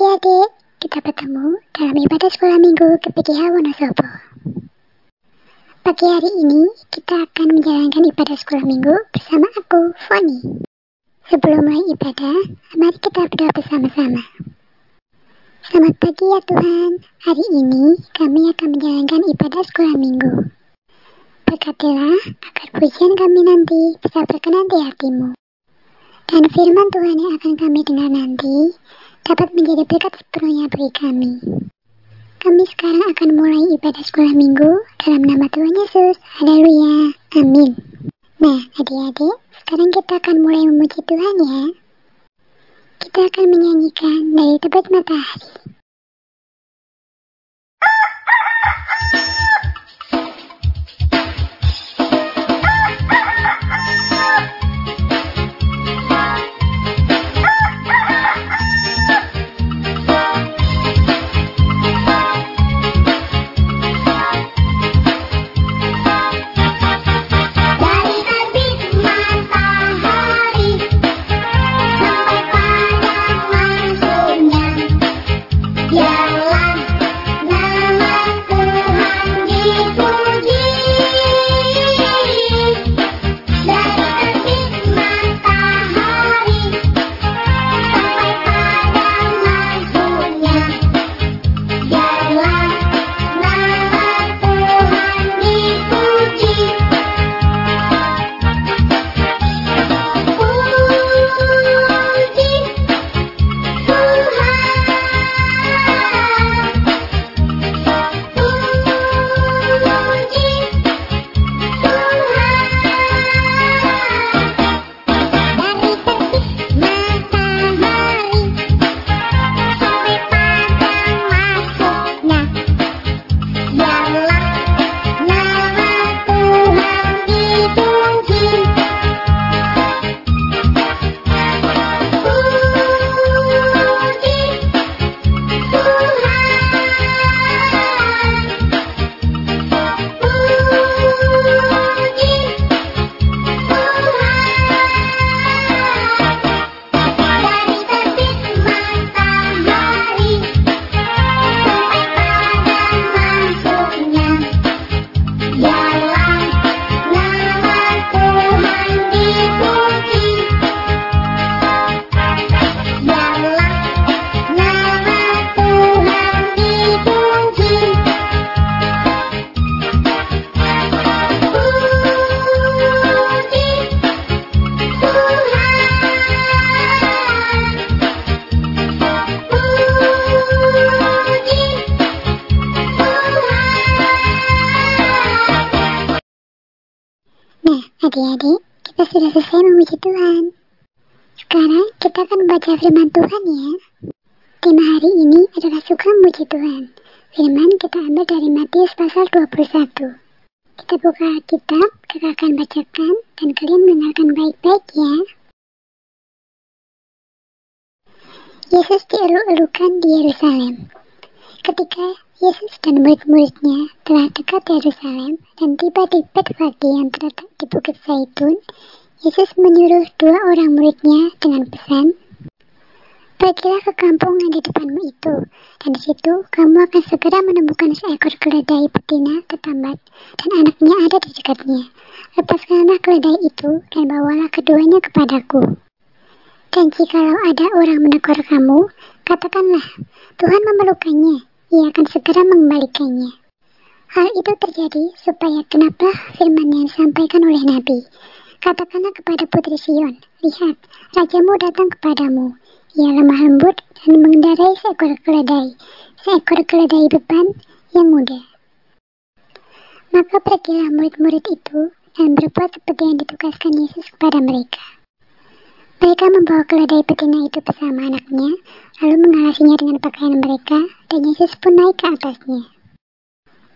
Adik-adik, kita bertemu dalam ibadah sekolah minggu KPDH Wonosobo. Pagi hari ini, kita akan menjalankan ibadah sekolah minggu bersama aku, Foni. Sebelum mulai ibadah, mari kita berdoa bersama-sama. Selamat pagi ya Tuhan, hari ini kami akan menjalankan ibadah sekolah minggu. Berkatilah agar pujian kami nanti bisa berkenan di hatimu. Dan firman Tuhan yang akan kami dengar nanti dapat menjadi berkat sepenuhnya bagi kami. Kami sekarang akan mulai ibadah sekolah minggu dalam nama Tuhan Yesus. Haleluya. Amin. Nah, adik-adik, sekarang kita akan mulai memuji Tuhan ya. Kita akan menyanyikan dari tepat matahari. Adik-adik, kita sudah selesai memuji Tuhan. Sekarang kita akan membaca firman Tuhan ya. Tema hari ini adalah suka memuji Tuhan. Firman kita ambil dari Matius pasal 21. Kita buka kitab, kita akan bacakan, dan kalian mendengarkan baik-baik ya. Yesus dieluk-elukan di Yerusalem. Ketika Yesus dan murid-muridnya telah dekat Yerusalem dan tiba di Betfage yang terletak di Bukit Zaitun, Yesus menyuruh dua orang muridnya dengan pesan, Pergilah ke kampung yang di depanmu itu, dan di situ kamu akan segera menemukan seekor keledai betina ketambat, dan anaknya ada di dekatnya. Lepaskanlah keledai itu, dan bawalah keduanya kepadaku. Dan jikalau ada orang menegur kamu, katakanlah, Tuhan memerlukannya, ia akan segera mengembalikannya. Hal itu terjadi supaya kenapa firman yang disampaikan oleh Nabi. Katakanlah kepada putri Sion, lihat, rajamu datang kepadamu. Ia lemah lembut dan mengendarai seekor keledai, seekor keledai beban yang muda. Maka pergilah murid-murid itu dan berbuat seperti yang ditugaskan Yesus kepada mereka. Mereka membawa keledai betina itu bersama anaknya, lalu mengalasinya dengan pakaian mereka, dan Yesus pun naik ke atasnya.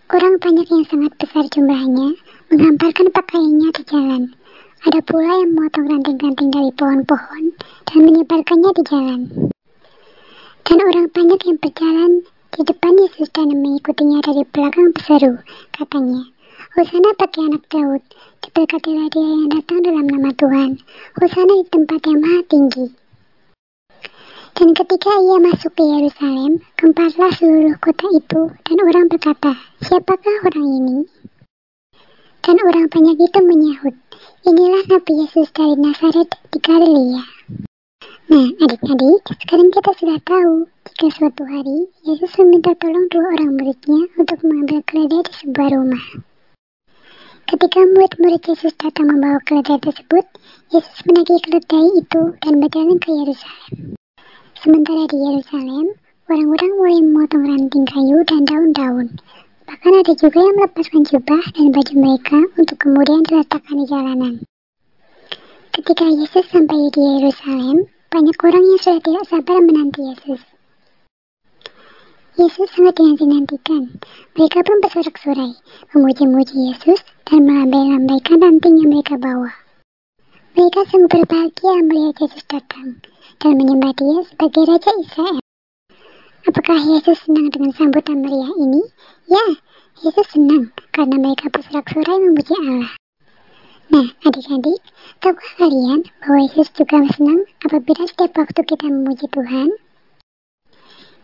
Orang banyak yang sangat besar jumlahnya menghamparkan pakaiannya di jalan. Ada pula yang memotong ranting-ranting dari pohon-pohon dan menyebarkannya di jalan. Dan orang banyak yang berjalan di depan Yesus dan mengikutinya dari belakang berseru, katanya, Hosana bagi anak Daud, diberkatilah dia yang datang dalam nama Tuhan, Hosana di tempat yang maha tinggi. Dan ketika ia masuk ke Yerusalem, gempatlah seluruh kota itu, dan orang berkata, Siapakah orang ini? Dan orang banyak itu menyahut, Inilah Nabi Yesus dari Nazaret di Galilea. Nah, adik-adik, sekarang kita sudah tahu jika suatu hari Yesus meminta tolong dua orang muridnya untuk mengambil keledai di sebuah rumah. Ketika murid-murid Yesus datang membawa keledai tersebut, Yesus menagih keledai itu dan berjalan ke Yerusalem. Sementara di Yerusalem, orang-orang mulai memotong ranting kayu dan daun-daun. Bahkan ada juga yang melepaskan jubah dan baju mereka untuk kemudian diletakkan di jalanan. Ketika Yesus sampai di Yerusalem, banyak orang yang sudah tidak sabar menanti Yesus. Yesus sangat dinanti-nantikan. Mereka pun bersorak-sorai, memuji-muji Yesus dan melambai-lambaikan ranting yang mereka bawa. Mereka sungguh berbahagia melihat Yesus datang dan menyembah dia sebagai Raja Israel. Apakah Yesus senang dengan sambutan meriah ini? Ya, Yesus senang karena mereka bersorak-sorai memuji Allah. Nah, adik-adik, tahukah kalian bahwa Yesus juga senang apabila setiap waktu kita memuji Tuhan?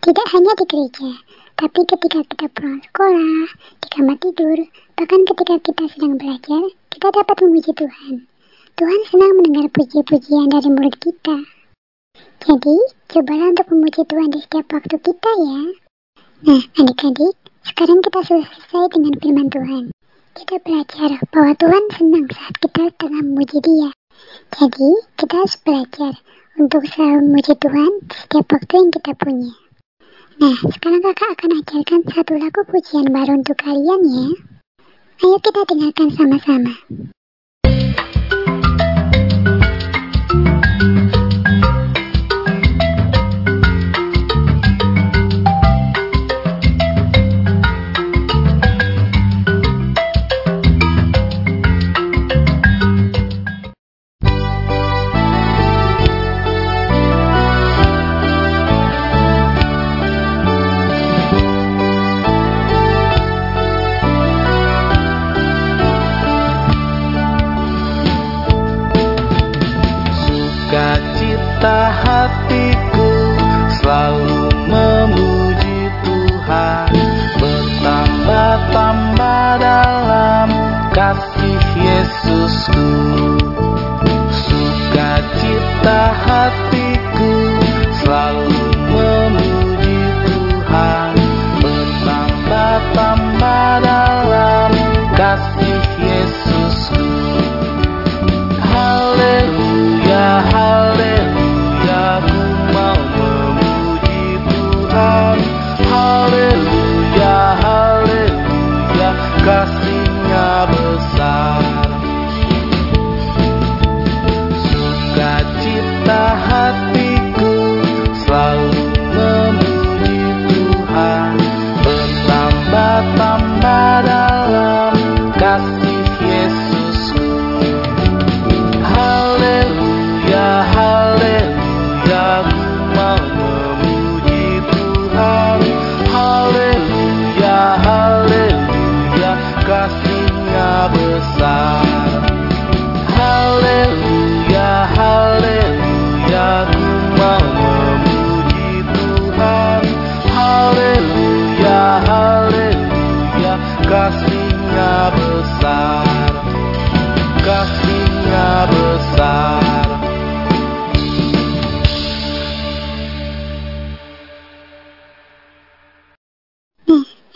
Tidak hanya di gereja, tapi ketika kita pulang sekolah, di kamar tidur, bahkan ketika kita sedang belajar, kita dapat memuji Tuhan. Tuhan senang mendengar puji-pujian dari mulut kita. Jadi, cobalah untuk memuji Tuhan di setiap waktu kita ya. Nah, adik-adik, sekarang kita sudah selesai dengan firman Tuhan. Kita belajar bahwa Tuhan senang saat kita tengah memuji dia. Jadi, kita harus belajar untuk selalu memuji Tuhan setiap waktu yang kita punya. Nah, sekarang kakak akan ajarkan satu lagu pujian baru untuk kalian ya. Ayo kita dengarkan sama-sama.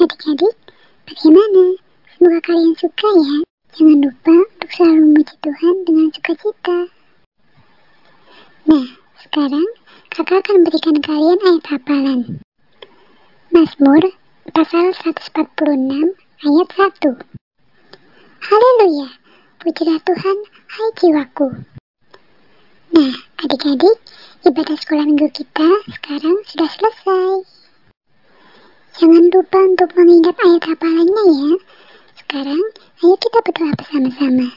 Adik-adik, bagaimana? Semoga kalian suka ya. Jangan lupa untuk selalu memuji Tuhan dengan sukacita. Nah, sekarang kakak akan berikan kalian ayat hafalan. Mazmur pasal 146 ayat 1. Haleluya, pujilah Tuhan, hai jiwaku. Nah, adik-adik, ibadah sekolah minggu kita sekarang sudah selesai. Jangan lupa untuk mengingat ayat hafalannya ya. Sekarang, ayo kita berdoa bersama-sama.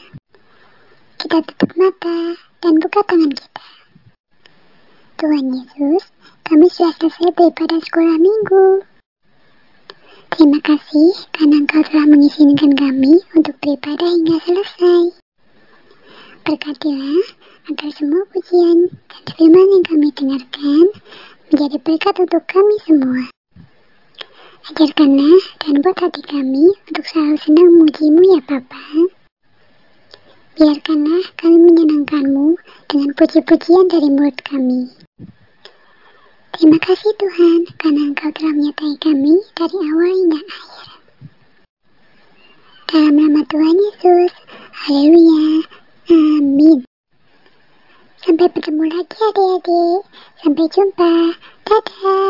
Kita tutup mata dan buka tangan kita. Tuhan Yesus, kami sudah selesai beribadah sekolah minggu. Terima kasih karena Engkau telah mengizinkan kami untuk beribadah hingga selesai. Berkatilah agar semua pujian dan firman yang kami dengarkan menjadi berkat untuk kami semua. Ajarkanlah dan buat hati kami untuk selalu senang memujimu ya Bapa. Biarkanlah kami menyenangkanmu dengan puji-pujian dari mulut kami. Terima kasih Tuhan karena Engkau telah menyertai kami dari awal hingga akhir. Dalam nama Tuhan Yesus, haleluya, amin. Sampai bertemu lagi adik-adik. Sampai jumpa. Dadah.